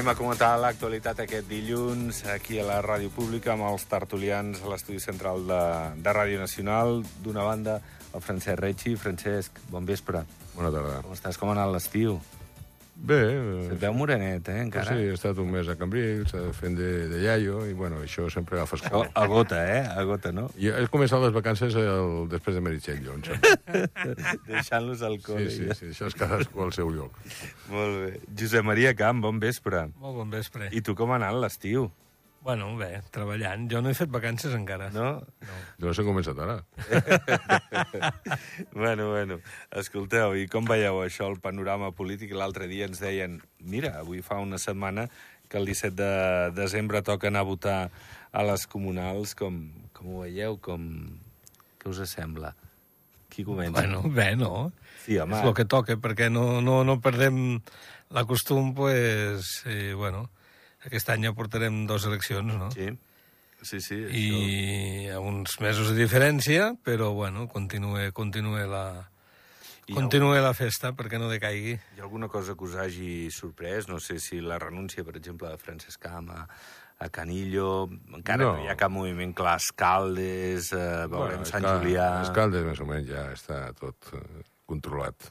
Anem a comentar l'actualitat aquest dilluns aquí a la Ràdio Pública amb els tertulians a l'estudi central de, de Ràdio Nacional. D'una banda, el Francesc Retxi. Francesc, bon vespre. Bona tarda. Com estàs? Com ha anat l'estiu? Bé, Et veu morenet, eh, eh, encara? sí, he estat un mes a Cambrils eh, fent de, de iaio, i bueno, això sempre agafa A, escola. a gota, eh? A gota, no? I he començat les vacances el, després de Meritxell, em sembla. Deixant-los al Sí, col·le. sí, sí, això és cadascú al seu lloc. Molt bé. Josep Maria Camp, bon vespre. Molt bon vespre. I... I tu com ha anat l'estiu? Bueno, bé, treballant. Jo no he fet vacances encara. No? Jo no sé com he començat ara. bueno, bueno. Escolteu, i com veieu això, el panorama polític? L'altre dia ens deien, mira, avui fa una setmana que el 17 de desembre toca anar a votar a les comunals. Com, com ho veieu? Com... Què us sembla? Qui comença? Bueno, bé, no? sí, home. És el que toca, perquè no, no, no perdem la costum, pues, eh, bueno, aquest any ja portarem dues eleccions, no? Sí, sí, sí. Això... I a uns mesos de diferència, però, bueno, continue, continue la... I Continue la festa perquè no decaigui. Hi ha alguna cosa que us hagi sorprès? No sé si la renúncia, per exemple, de Francesc Camp a, a Canillo... Encara no. No. hi ha cap moviment clar. Escaldes, eh, veurem Sant Escal- Julià... Escaldes, més o menys, ja està tot eh, controlat.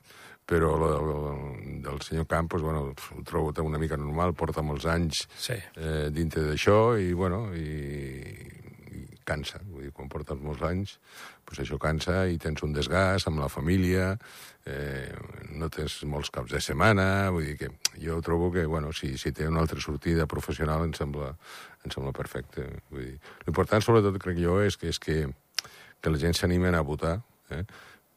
Però lo, lo, del senyor Campos, bueno, ho trobo una mica normal, porta molts anys Sí. eh, dintre d'això i, bueno, i, i cansa. Vull dir, quan portes molts anys, pues això cansa i tens un desgast amb la família, eh, no tens molts caps de setmana, vull dir que jo trobo que, bueno, si, si té una altra sortida professional em sembla, em sembla perfecte. Vull dir, l'important, sobretot, crec jo, és que, és que, que la gent s'animen a votar, eh?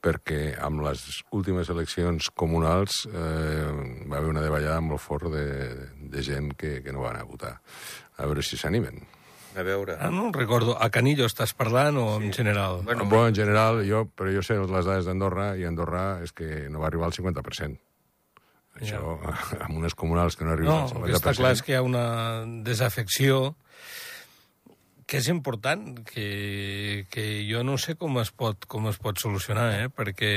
Perquè amb les últimes eleccions comunals eh, va haver una davallada molt fort de, de gent que, que no va anar a votar. A veure si s'animen. A veure... Ah, no recordo. A Canillo estàs parlant o en general? Bueno, Bueno, en general, jo, però jo sé les dades d'Andorra, i Andorra és que no va arribar al 50%. Això, amb unes comunals que no arriben No, al el que 50%. està clar és que hi ha una desafecció que és important, que, que jo no sé com es pot, com es pot solucionar, eh? perquè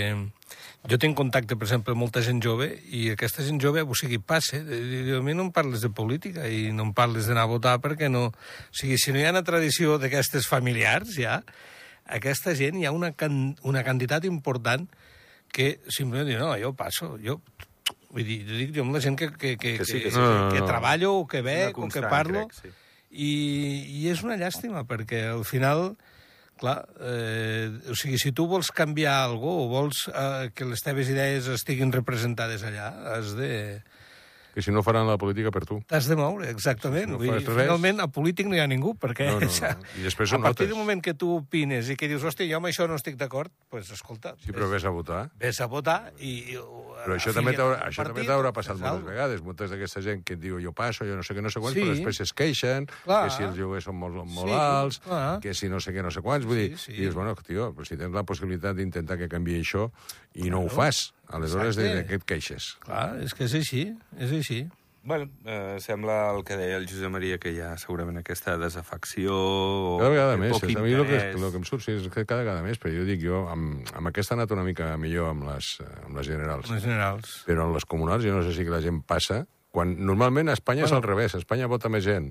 jo tinc contacte, per exemple, amb molta gent jove, i aquesta gent jove, o sigui, passa, a mi no em parles de política i no em parles d'anar a votar perquè no... O sigui, si no hi ha una tradició d'aquestes familiars, ja, aquesta gent hi ha una, can, una quantitat important que simplement diu, no, jo passo, jo Vull dir, jo dic jo amb la gent que, que, que, Que sí, que que, sí. que, No, no, que no. treballo o que veig o que parlo, crec, sí. I, i és una llàstima, perquè al final, clar, eh, o sigui, si tu vols canviar alguna cosa o vols eh, que les teves idees estiguin representades allà, has de... Que si no faran la política per tu. T'has de moure, exactament. No Vull finalment, a polític no hi ha ningú, perquè... No, no, no. I després a partir notes. del moment que tu opines i que dius, hòstia, jo amb això no estic d'acord, doncs, pues, escolta, Sí, però vés a votar. vés a votar i... Però això també t'haurà passat moltes vegades. Moltes d'aquesta gent que et diu jo passo, jo no sé què, no sé quants, Sí. però després es queixen Clar. que si els lloguers són molt, molt Sí, alts, clar. que si no sé què, no sé quants. Vull Sí, dir, sí. i dius, bueno, tio, però si tens la possibilitat d'intentar que canvi això i no ho fas, aleshores de, Exacte. de què et queixes? Clar, és que és així, és així. Bueno, eh, sembla el que deia el Josep Maria, que hi ha segurament aquesta desafecció... o Cada vegada més. poc A mi el que, el que em surt sí, és que cada vegada més, però jo dic, jo amb, amb aquesta ha anat una mica millor amb les, amb les generals. En generals. Però en les comunals jo no sé si la gent passa... Quan, normalment a Espanya bueno. és al revés, a Espanya vota més gent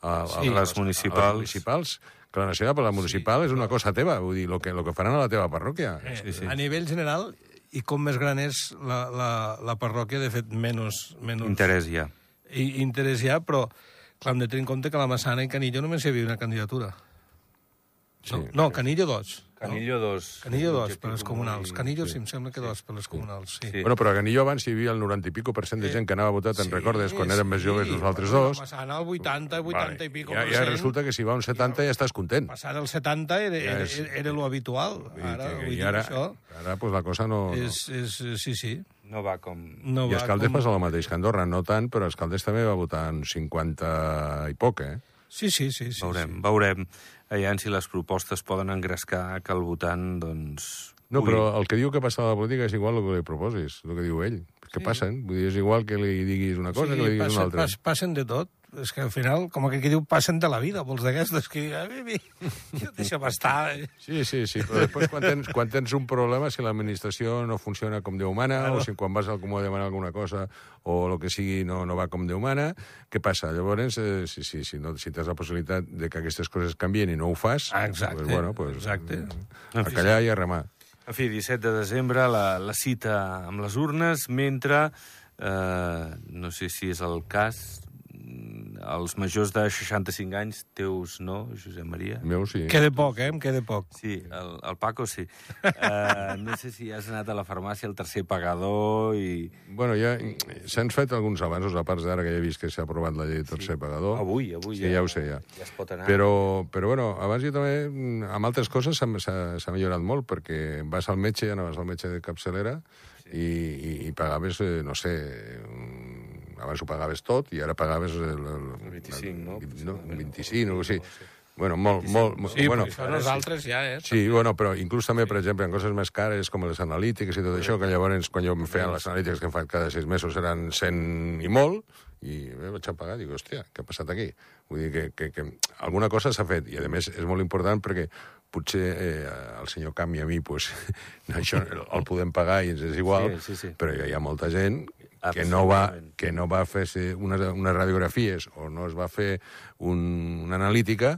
a, a, Sí, a les municipals. a les municipals que la nacional, però la municipal sí, és una cosa teva, vull dir, el que, lo que faran a la teva parròquia. Eh, Sí, sí. A nivell general, i com més gran és la, la, la parròquia, de fet, menys, menys Interès ja. i, interès hi ha, però clar, hem de tenir en compte que a la Massana i Canillo només hi havia una candidatura. Sí. No, no Canillo dos. Canillo 2. Canillo dos per les comunals. Canillo sí, em sembla que dos per les comunals, sí. Sí. Bueno, però a Canillo abans hi havia el 90 i pico per cent de gent que anava a votar, te'n recordes, quan érem més joves nosaltres bueno, dos. La Massana el 80, 80 i pico ja, per ja cent. resulta que si va un 70 ja estàs content. Passar el 70 era, Ja era, és- era, lo habitual. Ara, que- vull I ara, això ara pues, la cosa no... no. és, és, sí, sí. No va com... No I va Escaldes com... passa el mateix que Andorra, no tant, però Escaldes també va votar en 50 i poc, eh? Sí, sí, sí. sí, veurem, sí. veurem. Aviam si les propostes poden engrescar que el votant, doncs... No, pugui- però el que diu que passa a la política és igual el que li proposis, el que diu ell. Que Sí. passen, vull dir, és igual que li diguis una cosa que li diguis passen, una altra. pas- passen de tot. És que al final, com que aquí diu, passen de la vida, molts d'aquestes, que deixa'm estar. eh? Sí, sí, sí, però després quan tens, quan tens un problema, si l'administració no funciona com Déu mana, Claro. o si quan vas al comú a demanar alguna cosa o el que sigui no, no va com Déu mana, què passa? Llavors, eh, si, si, si, no, si tens la possibilitat de que aquestes coses canvien i no ho fas, Ah, exacte, pues, bueno, pues, exacte. a callar i a remar. En fi, 17 de desembre, la, la cita amb les urnes, mentre, eh, no sé si és el cas, mm, els majors de 65 anys, teus no, Josep Maria? Meu, sí. Queda poc, eh? Em queda poc. Sí, el, el Paco sí. Uh, no sé si has anat a la farmàcia, el tercer pagador i... Bueno, ja s'han fet alguns avanços, a part d'ara que ja he vist que s'ha aprovat la llei de tercer pagador. Avui, avui Sí, ja ho sé, ja. Ja es pot anar. Però, però bueno, abans jo també, amb altres coses s'ha millorat molt, perquè vas al metge, ja anaves al metge de capçalera, i, i, i pagaves, eh, no sé, mm, abans ho pagaves tot, i ara pagaves... El, el, El 25, no? no? 25, o sigui... Bueno, molt, molt... molt Sí, bueno, bueno, això nosaltres ja, eh? Sí, bueno, però inclús també, per exemple, en coses més cares com les analítiques i tot això, que llavors, quan jo em feien les analítiques que em fan cada sis mesos eren 100 i molt, i bé, vaig a pagar, dic, hòstia, què ha passat aquí? Vull dir que, que, que alguna cosa s'ha fet, i a més és molt important perquè potser eh, el senyor Camp i a mi, pues, això el podem pagar i ens és igual, Sí, sí, sí. però hi ha molta gent que no va, que no va fer unes, unes radiografies o no es va fer un, una analítica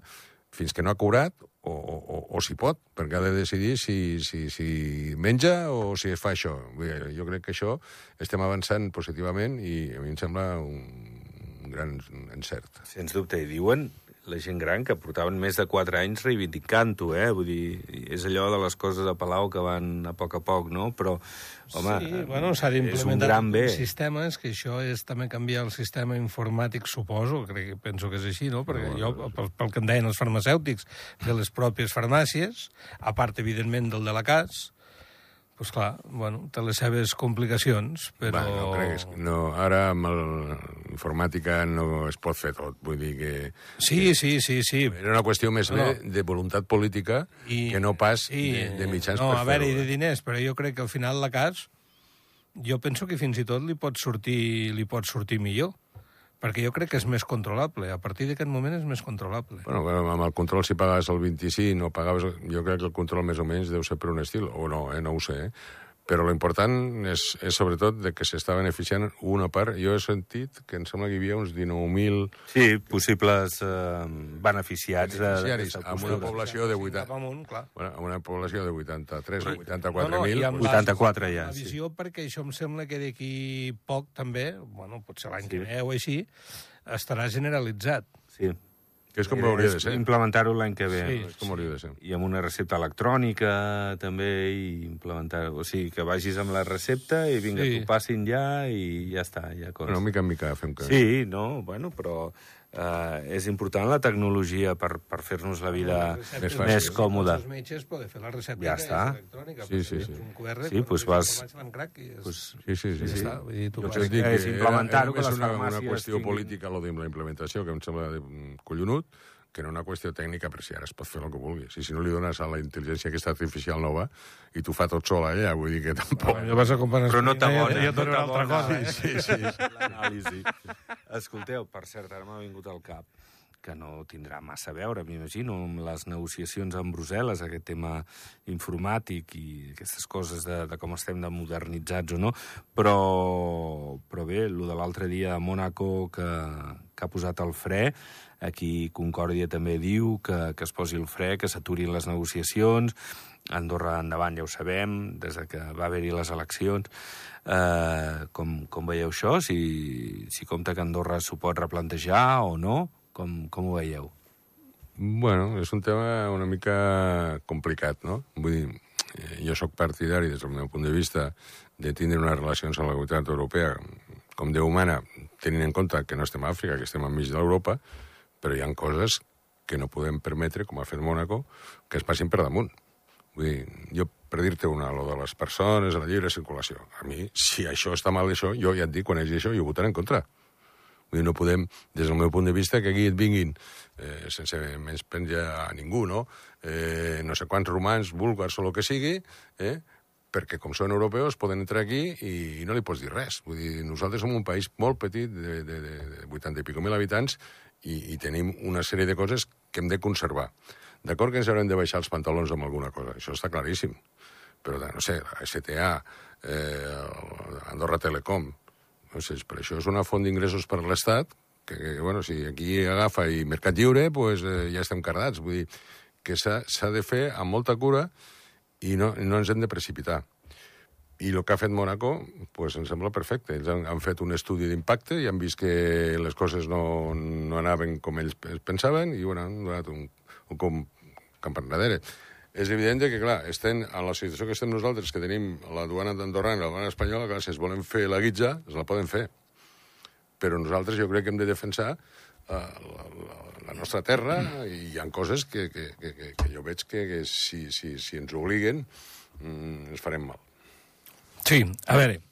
fins que no ha curat o, o, o, o si pot, perquè ha de decidir si, si, si menja o si es fa això. Dir, jo crec que això estem avançant positivament i a mi em sembla un gran encert. Sens dubte, i diuen la gent gran que portaven més de 4 anys reivindicant-ho, eh? Vull dir, és allò de les coses a Palau que van a poc a poc, no? Però, home, sí, bueno, s'ha d'implementar sistemes, que això és també canviar el sistema informàtic, suposo, crec, penso que és així, no? Perquè jo, pel, pel que em deien els farmacèutics de les pròpies farmàcies, a part, evidentment, del de la CAS, doncs clar, bueno, té les seves complicacions, però... Bueno, no creguis, no, ara amb l'informàtica no es pot fer tot. Vull dir que Sí, sí, sí, sí. era una qüestió més No. bé de voluntat política que no pas i, de, de mitjans no, per a veure, i de diners, però jo crec que al final la CAS, jo penso que fins i tot li pot sortir, li pot sortir millor, perquè jo crec que és més controlable. A partir d'aquest moment és més controlable. Bueno, amb el control, si pagaves el 25 o pagaves... Jo crec que el control més o menys deu ser per un estil, o no, eh? no ho sé, eh? Però l'important és, és sobretot de que s'està beneficiant una part. Jo he sentit que em sembla que hi havia uns 19.000 Sí, possibles eh, beneficiats de- beneficiaris d'aquesta amb una població de 80... Cap amunt, clar. Bueno, amb una població de 83 o No, 84.000... no, amb 84 ja, La sí. visió, perquè això em sembla que d'aquí poc també, bueno, potser l'any Sí. que ve o així, estarà generalitzat. Sí. Que és com hauria de ser. Implementar-ho l'any que ve. Sí, És com hauria de ser. I amb una recepta electrònica, també, i implementar... O sigui, que vagis amb la recepta i vinga, Sí. t'ho passin ja i ja està, ja coses. Bueno, mica en mica fem que... Sí, no, bueno, però eh, és important la tecnologia per, per fer-nos la vida més fàcil. més còmoda. Els metges poden fer la recepta Ja està. és electrònica. Sí, sí, sí. Un QR, Sí, doncs vas- Crac, i és... Pues, Sí, sí, sí. Ja sí. està, vull dir, tu Jo vas- dic és implementar-ho, més una, una qüestió tinguin- política, lo de la implementació, que em sembla mm, collonut, que era una qüestió tècnica, però si ara es pot fer el que vulguis. I si no li dones a la intel·ligència aquesta artificial nova i tu fa tot sola ella, vull dir que tampoc... Jo vas a comprar Però no t'abona, Ja, ja et no una altra t'abona. cosa. Eh? Sí, sí. l'anàlisi. Escolteu, per cert, ara m'ha vingut al cap que no tindrà massa a veure, m'imagino, amb les negociacions amb Brussel·les, aquest tema informàtic i aquestes coses de, de com estem de modernitzats o no, però, però bé, el de l'altre dia a Mónaco que, que ha posat el fre, aquí Concòrdia també diu que, que es posi el fre, que s'aturin les negociacions, Andorra endavant ja ho sabem, des de que va haver-hi les eleccions. Eh, com, com veieu això? Si, si compta que Andorra s'ho pot replantejar o no? Com, com ho veieu? Bueno, és un tema una mica complicat, no? Vull dir, eh, jo sóc partidari, des del meu punt de vista, de tindre unes relacions amb la comunitat europea com Déu humana, tenint en compte que no estem a Àfrica, que estem enmig de l'Europa, però hi han coses que no podem permetre, com ha fet Mònaco, que es passin per damunt. Vull dir, jo, per dir-te una, lo de les persones, la lliure circulació. A mi, si això està mal, això, jo ja et dic, quan hagi això, jo votaré en contra. Vull dir, no podem, des del meu punt de vista, que aquí et vinguin, eh, sense menys penjar a ningú, no? Eh, no sé quants romans, búlgars o el que sigui, eh, perquè com són europeus poden entrar aquí i, i no li pots dir res. Vull dir, nosaltres som un país molt petit, de, de, de, de 80 i pico mil habitants, i, i tenim una sèrie de coses que hem de conservar. D'acord que ens haurem de baixar els pantalons amb alguna cosa, això està claríssim. Però, no sé, STA, eh, Andorra Telecom, sé, per això és una font d'ingressos per l'Estat, que, que, bueno, si aquí agafa i Mercat Lliure, pues, eh, ja estem cardats. Vull dir que s'ha de fer amb molta cura i no, no ens hem de precipitar. I el que ha fet Mónaco pues, em sembla perfecte. Ells han, han fet un estudi d'impacte i han vist que les coses no, no anaven com ells pensaven i bueno, han donat un, un com camp enrere. És evident que, clar, estem en la situació que estem nosaltres, que tenim la duana d'Andorra i la duana espanyola, que si es volen fer la guitza, es la poden fer. Però nosaltres jo crec que hem de defensar uh, la, la, la nostra terra i hi ha coses que, que, que, que, que jo veig que, que si, si, si ens obliguen mm, ens farem mal. Sí, a veure,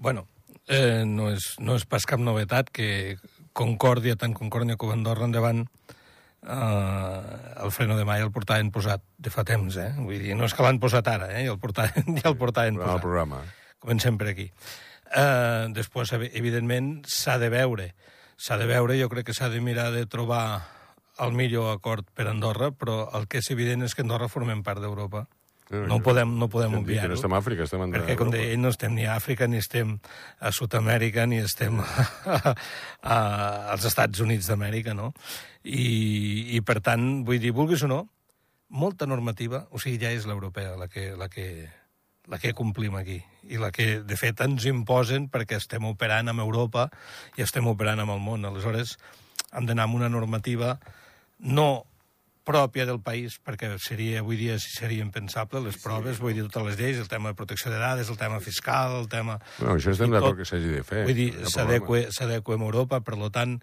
bueno, eh, no, és, no és pas cap novetat que Concòrdia, tant Concòrdia com Andorra endavant, eh, el freno de mà ja el portaven posat de fa temps, eh? Vull dir, no és que l'han posat ara, eh? Ja el portaven, ja el portaven posat. El programa. Comencem per aquí. Eh, després, evidentment, s'ha de veure. S'ha de veure, jo crec que s'ha de mirar de trobar el millor acord per Andorra, però el que és evident és que Andorra formem part d'Europa. No, no podem, no podem obviar-ho. No estem a Àfrica, estem en Perquè, com deia ell, no estem ni a Àfrica, ni estem a Sud-amèrica, ni estem a, a, als Estats Units d'Amèrica, no? I, I, per tant, vull dir, vulguis o no, molta normativa, o sigui, ja és l'europea la que, la que, la que complim aquí i la que, de fet, ens imposen perquè estem operant amb Europa i estem operant amb el món. Aleshores, hem d'anar amb una normativa no pròpia del país, perquè seria, avui dia seria impensable, les proves, sí. vull dir, totes les lleis, el tema de protecció de dades, el tema fiscal, el tema... No, això estem d'acord que s'hagi de fer. Vull dir, s'adequa amb Europa, per tant,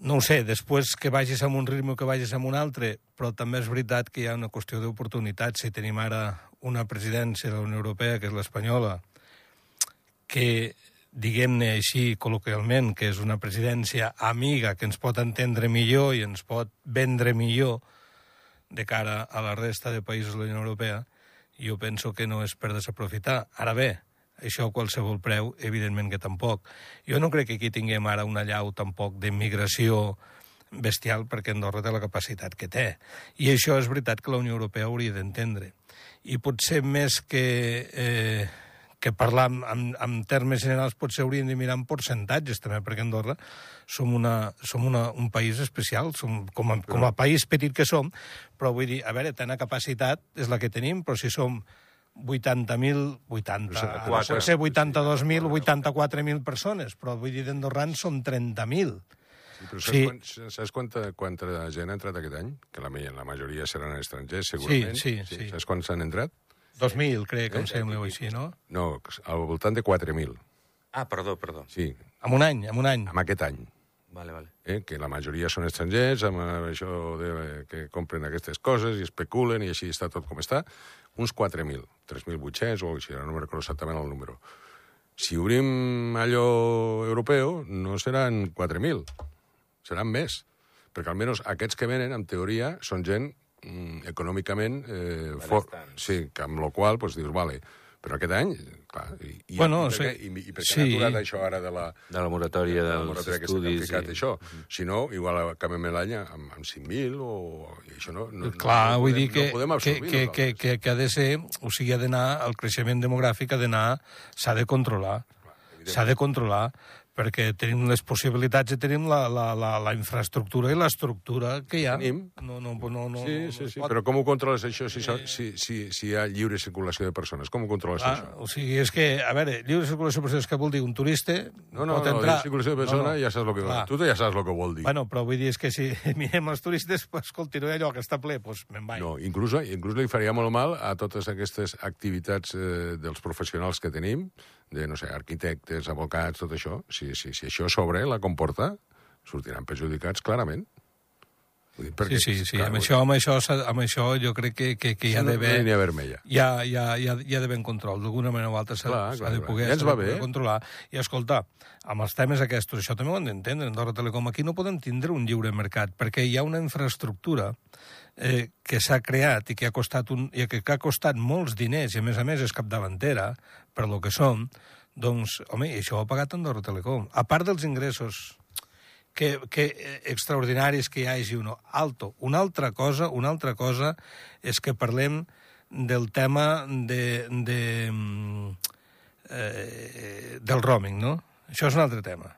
no ho sé, després que vagis amb un ritme o que vagis amb un altre, però també és veritat que hi ha una qüestió d'oportunitat. Si tenim ara una presidència de la Unió Europea, que és l'espanyola, que diguem-ne així col·loquialment, que és una presidència amiga que ens pot entendre millor i ens pot vendre millor de cara a la resta de països de la Unió Europea, jo penso que no és per desaprofitar. Ara bé, això a qualsevol preu, evidentment que tampoc. Jo no crec que aquí tinguem ara una llau tampoc d'immigració bestial perquè Andorra té la capacitat que té. I això és veritat que la Unió Europea hauria d'entendre. I potser més que... Eh, que parlar en, en, en termes generals potser hauríem de mirar en percentatges també, perquè Andorra som, una, som una, un país especial, som, com, a, com a país petit que som, però vull dir, a veure, tanta capacitat és la que tenim, però si som 80.000, 80, 80 pot ser 82.000, 84.000 persones, però vull dir, d'andorrans som 30.000. Sí, però saps, sí. Quant, saps quanta, quanta gent ha entrat aquest any? Que la, la majoria seran estrangers, segurament. Sí, sí, sí. Saps quants han entrat? 2.000, crec, que em sembla, o així, no? No, al voltant de 4.000. Ah, perdó, perdó. Sí. En un any, en un any. En aquest any. Vale, vale. Eh, que la majoria són estrangers, amb això de, que compren aquestes coses i especulen i així està tot com està. Uns 4.000, 3.800 o així, no me recordo exactament el número. Si obrim allò europeu, no seran 4.000, seran més. Perquè almenys aquests que venen, en teoria, són gent mm, econòmicament eh, fort. Sí, que amb la qual pues, dius, vale, però aquest any, clar, i, i, bueno, i, sí. i, i per què sí. han aturat això ara de la... De la moratòria de, dels moratòria estudis. Que ficat, i... això. Mm -hmm. Si no, igual acabem l'any amb, amb 5.000 o... I això no, no, Clar, no, vull podem, dir que, no podem que, que, que, que, que ha de ser... O sigui, ha d'anar... El creixement demogràfic ha d'anar... S'ha de controlar. S'ha de controlar perquè tenim les possibilitats i tenim la, la, la, la infraestructura i l'estructura que hi ha. Tenim. No, no, no, no, sí, sí, sí, però com ho controles això si, eh... si, si, si hi ha lliure circulació de persones? Com ho controles ah, això? O sigui, és que, a veure, lliure circulació de persones, que vol dir? Un turista no, no, pot no, entrar... No, circulació de persones no, no. ja saps el que vol Tu ja saps el que vol dir. Bueno, però vull dir, és que si mirem els turistes, pues, escolti, no allò que està ple, doncs me'n vaig. No, inclús, inclús li faria molt mal a totes aquestes activitats eh, dels professionals que tenim, de, no sé, arquitectes, advocats, tot això, si, si, si això sobre la comporta, sortiran perjudicats clarament. Dir, Sí, perquè, sí, sí. clar, Amb això, amb, això, amb això jo crec que, que, que hi ha d'haver... línia vermella. Hi ha, hi, ha, hi, ha, hi ha d'haver control, d'alguna manera o altra s'ha de poder, Ja de va poder bé. controlar. I escolta, amb els temes aquests, això també ho han d'entendre, Andorra Telecom, aquí no podem tindre un lliure mercat, perquè hi ha una infraestructura eh, que s'ha creat i que ha, costat un, i que, ha costat molts diners, i a més a més és capdavantera, per lo que som, doncs, home, això ho ha pagat Andorra Telecom. A part dels ingressos que, que eh, extraordinaris que hi hagi uno alto. Una altra cosa, una altra cosa és que parlem del tema de, de, mm, eh, del roaming, no? Això és un altre tema.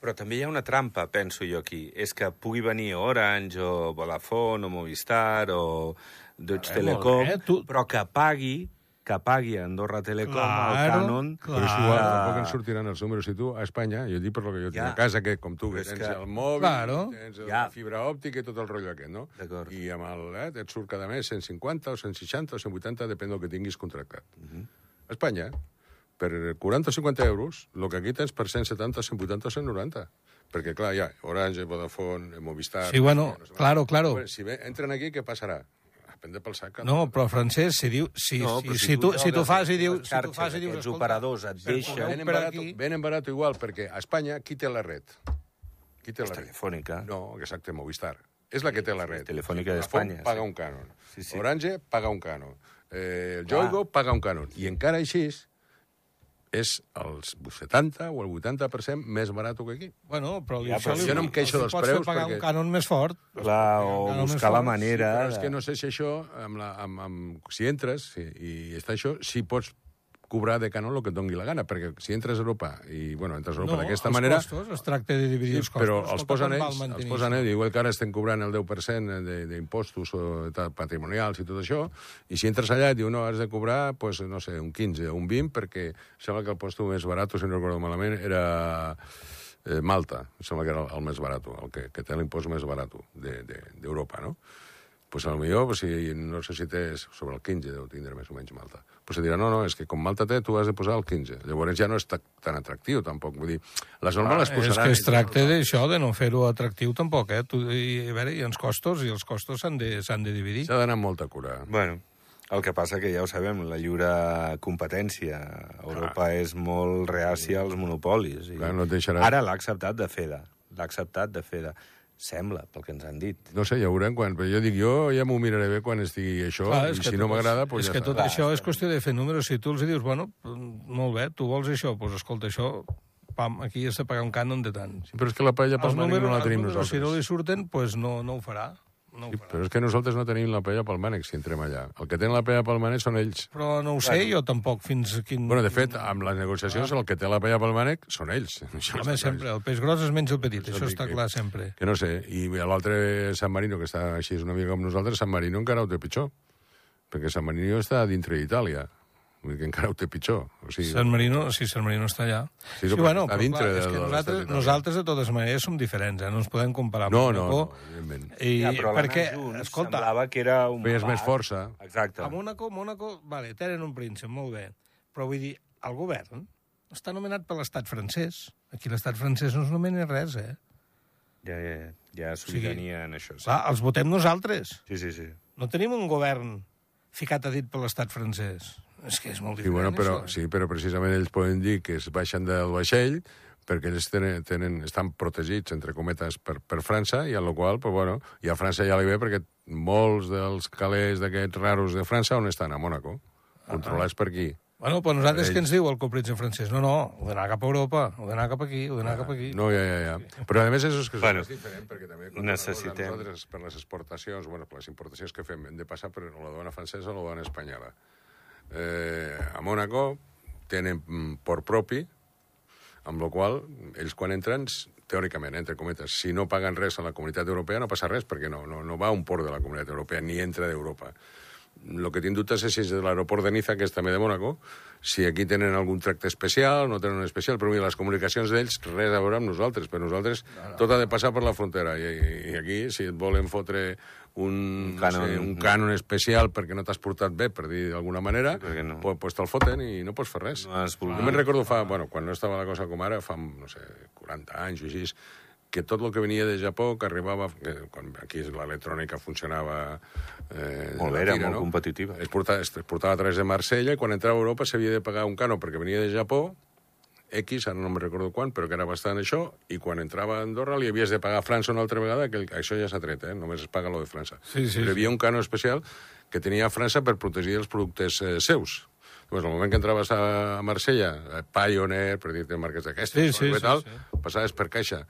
Però també hi ha una trampa, penso jo aquí. És que pugui venir Orange o Vodafone o Movistar o Deutsche Eh, Telekom, bé, tu- però que pagui que pagui Andorra Telecom Claro, el cànon... clar. Però és igual, tampoc ens sortiran els números. Si tu, a Espanya, jo dic per lo que jo tinc Ja. a casa, que com tu, que tens que- el mòbil, Claro. tens Ja. la fibra òptica i tot el rotllo aquest, no? D'acord. I amb el, eh, et surt cada mes 150 o 160 o 180, depèn del que tinguis contractat. Mhm. A Espanya, per 40 o 50 euros, el que aquí tens per 170, 180 o 190. Perquè, clar, hi ha Orange, Vodafone, Movistar... Sí, bueno, no sé claro, claro. Bueno, si ve, entren aquí, què passarà? Prendre pel sac. No, però Francesc, si diu... Si, No, si, si, tu, si tu fas i dius... Si tu fas i dius... escolta, operadors et deixen- Venen per barat, aquí... venen barat igual, perquè a Espanya, qui té la red? Qui té la red? Telefònica. No, exacte, Movistar. És la que té la red. Telefònica d'Espanya, paga un cànon. Sí, sí. Orange paga un cànon. Eh, el. Yoigo paga un cànon. I encara així és el 70 o el 80% més barat que aquí. Bueno, però li, Ja, això però li, jo no em queixo els dels pots preus, pagar perquè- un cànon més fort. Clar, o buscar la manera... Però és que no sé si això, amb la, amb, amb, si entres si, i està això, si pots cobrar de cànon el que et doni la gana, perquè si entres a Europa, i bueno, entres a Europa d'aquesta els manera... Costos, es tracta de dividir Sí, els costos. però els posen ells, els mantenir posen ells, igual que ara estem cobrant el 10% de- d'impostos de patrimonials i tot això, i si entres allà et diu, no, has de cobrar, pues, no sé, un 15 o un 20, perquè sembla que el posto més barat, si no recordo malament, era eh, Malta, em sembla que era el, el més barat, el que, que té l'impost més barat d'Europa, de, no? Pues a lo millor, pues, si, no sé si té sobre el 15, deu tindre més o menys Malta. Pues se dirà, no, no, és que com Malta té, tu has de posar el 15. Llavors ja no és ta- tan atractiu, tampoc. Vull dir, les normes les Ah, és posaran... que es tracta d'això, de no fer-ho atractiu tampoc, eh? Tu, i, a veure, i els costos, i els costos s'han de, s'han de dividir. S'ha d'anar amb molta cura. Bueno, el que passa que ja ho sabem, la lliure competència. Europa és molt reàcia als monopolis. I Clar, no et deixarà- Ara l'ha acceptat de FEDA. L'ha acceptat de FEDA. Sembla, pel que ens han dit. No sé, ja veurem quan... Però jo dic, jo ja m'ho miraré bé quan estigui això, Clar, i si no m'agrada, és- doncs és ja que tot Clar, això és qüestió de fer números. Si tu els dius, bueno, molt bé, tu vols això, doncs escolta, això, pam, aquí has de pagar un cànon de tant. Sí, però és que la paella pel Els mànec no la tenim números, si no li nosaltres. surten, doncs no, no ho farà. No Sí, però és que nosaltres no tenim la paella pel mànec si entrem allà. El que tenen la paella pel mànec són ells. Però no ho sé, jo tampoc fins a quin... Bueno, de fet, amb les negociacions, el que té la paella pel mànec són ells. Això Home, sempre, el peix gros es menja el petit, Això això està que- clar sempre. Que no sé, i l'altre San Marino, que està així una mica com nosaltres, San Marino encara ho té pitjor. Perquè San Marino està dintre d'Itàlia. Vull dir que encara ho té pitjor. O sigui, San Marino, sí, San Marino està allà. Sí, Sí, però bueno, però clar, de- és que de nosaltres, italià. nosaltres, de totes maneres, som diferents, eh? no ens podem comparar amb no, no, Mónaco. no, evidentment. I, ja, però perquè, junts escolta, semblava que era un... Feies més força. Exacte. a Mónaco, Mónaco, vale, tenen un príncep, molt bé, però vull dir, el govern està nomenat per l'estat francès. Aquí l'estat francès no es nomena res, eh? Ja, ja, ja sobirania en això. Sí. Clar, els votem nosaltres. sí, sí, sí. No tenim un govern ficat a dit per l'estat francès. És que és molt Sí, diferent, bueno, però, això. eh? sí, però precisament ells poden dir que es baixen del vaixell perquè ells tenen, tenen, estan protegits, entre cometes, per, per França, i a la qual, pues, bueno, i a França ja li ve perquè molts dels calés d'aquests raros de França on estan? A Mònaco, controlats per aquí. Bueno, però nosaltres Ells. què ens diu el copritge francès? No, no, ho d'anar cap a Europa, ho d'anar cap aquí, ho d'anar cap aquí. No, ja, ja, ja. Però, a més, això és que Bueno, és diferent, perquè també quan necessitem- nosaltres, per les exportacions, bueno, per les importacions que fem, hem de passar per la dona francesa o la dona espanyola. Eh, a Mònaco tenen mm, port propi, amb la qual ells quan entren, teòricament, entre cometes, si no paguen res a la comunitat europea no passa res, perquè no, no, no va a un port de la comunitat europea, ni entra d'Europa. El que tinc dubtes és si és de l'aeroport de Niza, que és també de Mònaco, si aquí tenen algun tracte especial, no tenen un especial, però mira, les comunicacions d'ells res a veure amb nosaltres, per nosaltres tot ha de passar per la frontera, i, i aquí, si et volen fotre un, un, cànon. no sé, un cànon especial perquè no t'has portat bé, per dir d'alguna manera, Sí, no? pues, pues te'l foten i no pots fer res. No. Jo me'n recordo fa, bueno, quan no estava la cosa com ara, fa, no sé, 40 anys o així, que tot el que venia de Japó, que arribava... Que, quan aquí l'electrònica funcionava... Eh, molt bé, era tira, molt no? competitiva. Es portava, es portava a través de Marsella i quan entrava a Europa s'havia de pagar un cano perquè venia de Japó, X, ara no me'n recordo quan, però que era bastant això, i quan entrava a Andorra li havies de pagar a França una altra vegada, que això ja s'ha tret, eh? només es paga lo de França. Sí, sí, però hi havia un cano especial que tenia a França per protegir els productes eh, seus. Pues, al moment que entraves a Marsella, eh, Pioneer, per dir-te marques d'aquestes, sí, sí, tal, sí, sí. passaves per caixa.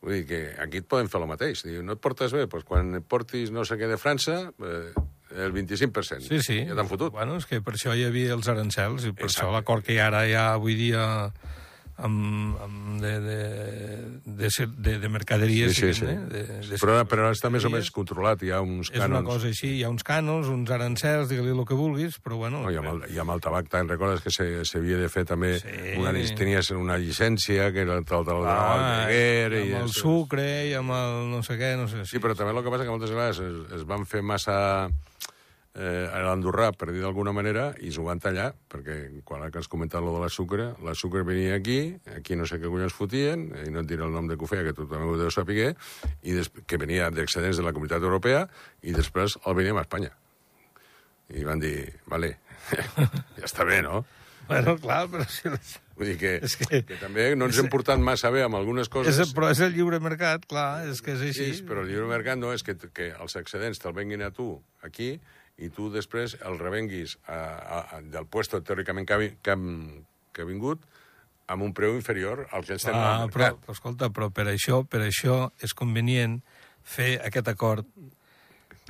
Vull dir que aquí et poden fer el mateix. Diu, no et portes bé? Pues quan portis no sé què de França, eh, el 25%. Sí, sí. Ja t'han fotut. Bueno, és que per això hi havia els arancels, i per Exacte. això l'acord que hi ara hi ha avui dia amb, amb de, de, de, de, de mercaderies. Sí, sí, sí. Eh? De, de però, però ara està més o menys controlat, hi ha uns cànons. És una cosa així, hi ha uns cànons, uns arancels, digue-li el que vulguis, però bueno... No, i, amb el, I amb el tabac, te'n recordes que s'havia de fer també... Sí. Una, tenies una llicència que era el del ah, ah, i, i amb el sucre i amb el no sé què, no sé... Sí, sí però també el que passa que moltes vegades es, es van fer massa eh, a l'Andorrà, per dir d'alguna manera, i s'ho van tallar, perquè quan has comentat lo de la sucre, la sucre venia aquí, aquí no sé què collons fotien, i no et diré el nom de que ho feia, que tu també ho deu saber, i que venia d'excedents de la Comunitat Europea, i després el veníem a Espanya. I van dir, vale, ja està bé, no? Bueno, clar, però si... Vull dir que, és que, que també no ens hem portat massa bé amb algunes coses. És, però és el lliure mercat, clar, és que és així. Sí, però el lliure mercat no és que, que els excedents te'l venguin a tu aquí i tu després el revenguis a, a, a, del puesto teòricament que ha, que, que ha vingut amb un preu inferior al que tenen ah, al mercat. Però, escolta, però per això, per això és convenient fer aquest acord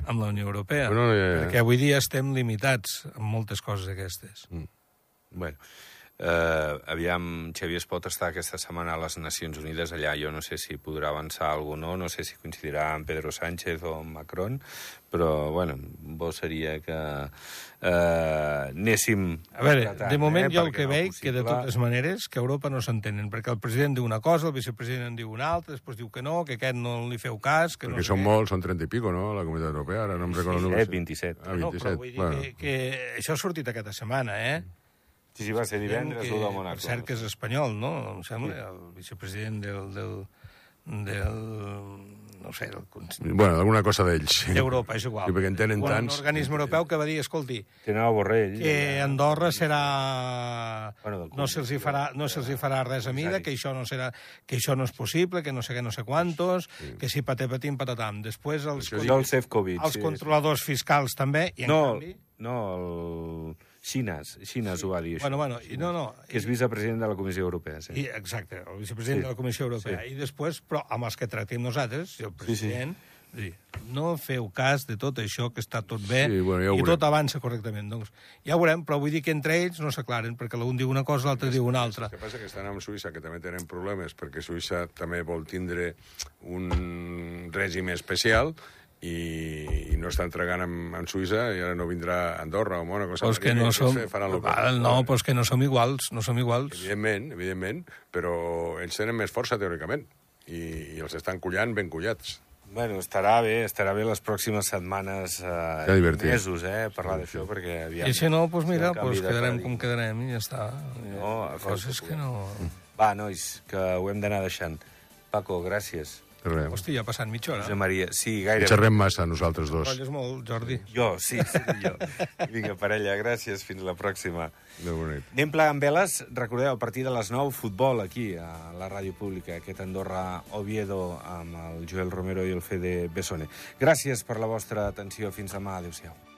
amb la Unió Europea, bueno, ja, ja. perquè avui dia estem limitats en moltes coses aquestes. Mm. Bueno, Eh, aviam, Xavier es pot estar aquesta setmana a les Nacions Unides allà. Jo no sé si podrà avançar algú o no, no sé si coincidirà amb Pedro Sánchez o amb Macron, però, bueno, bo seria que eh, anéssim... A veure, tratant, de moment eh, jo el que no veig possible... que de totes maneres que a Europa no s'entenen, perquè el president diu una cosa, el vicepresident en diu una altra, després diu que no, que aquest no li feu cas... Que perquè no són molts, són 30 i pico, no?, la Comunitat Europea, ara no em recordo... 27, 27. Ah, 27. No, però vull dir bueno. que, que això ha sortit aquesta setmana, eh? Sí, sí, va ser divendres, que, de Monaco. Per cert que és espanyol, no? Em sembla, sí. el vicepresident del, del, del no sé, del Bueno, alguna cosa d'ells. D'Europa, és igual. Sí, perquè en tenen bueno, tants... Un organisme europeu que va dir, escolti... Tenen el Borrell. Que Andorra serà... Bueno, no se'ls farà, no se farà res a mida, que això no serà, que això no és possible, que no sé què, no sé quantos, sí. que si paté patim patatam. Després els, el Sefcovic, els sí, controladors fiscals també, i en no, canvi... No, el Xines, Xines sí. ho va dir, això. Bueno, bueno, i no, no. Que és vicepresident de la Comissió Europea, sí. I, exacte, el vicepresident sí. de la Comissió Europea. Sí. I després, però amb els que tractem nosaltres, el president, sí, sí. no feu cas de tot això, que està tot bé, sí, bueno, ja i tot avança correctament. Doncs ja ho veurem, però vull dir que entre ells no s'aclaren, perquè l'un diu una cosa, l'altre diu una altra. El que passa que estan amb Suïssa, que també tenen problemes, perquè Suïssa també vol tindre un règim especial, i, i no està entregant en, en Suïssa i ara no vindrà a Andorra o Mónaco. Pues que no som... Val, no, pues que no som iguals, no som iguals. Evidentment, evidentment, però ells tenen més força teòricament i, i els estan collant ben collats. Bueno, estarà bé, estarà bé les pròximes setmanes, eh, mesos, eh, parlar d'això, perquè aviam... I si no, doncs mira, pues quedarem com quedarem i ja està. No, Coses que no... Va, nois, que ho hem d'anar deixant. Paco, gràcies. Res. Hosti, ja ha passat mitja hora. Josep Maria, sí, gaire. Xerrem massa, nosaltres dos. Rolles molt, Jordi. Jo, sí, sí, jo. Vinga, parella, gràcies, fins la pròxima. De bonic. Anem plegant veles, recordeu, a partir de les 9, futbol aquí, a la ràdio pública, aquest Andorra-Oviedo amb el Joel Romero i el Fede Bessone. Gràcies per la vostra atenció, fins demà, adéu-siau.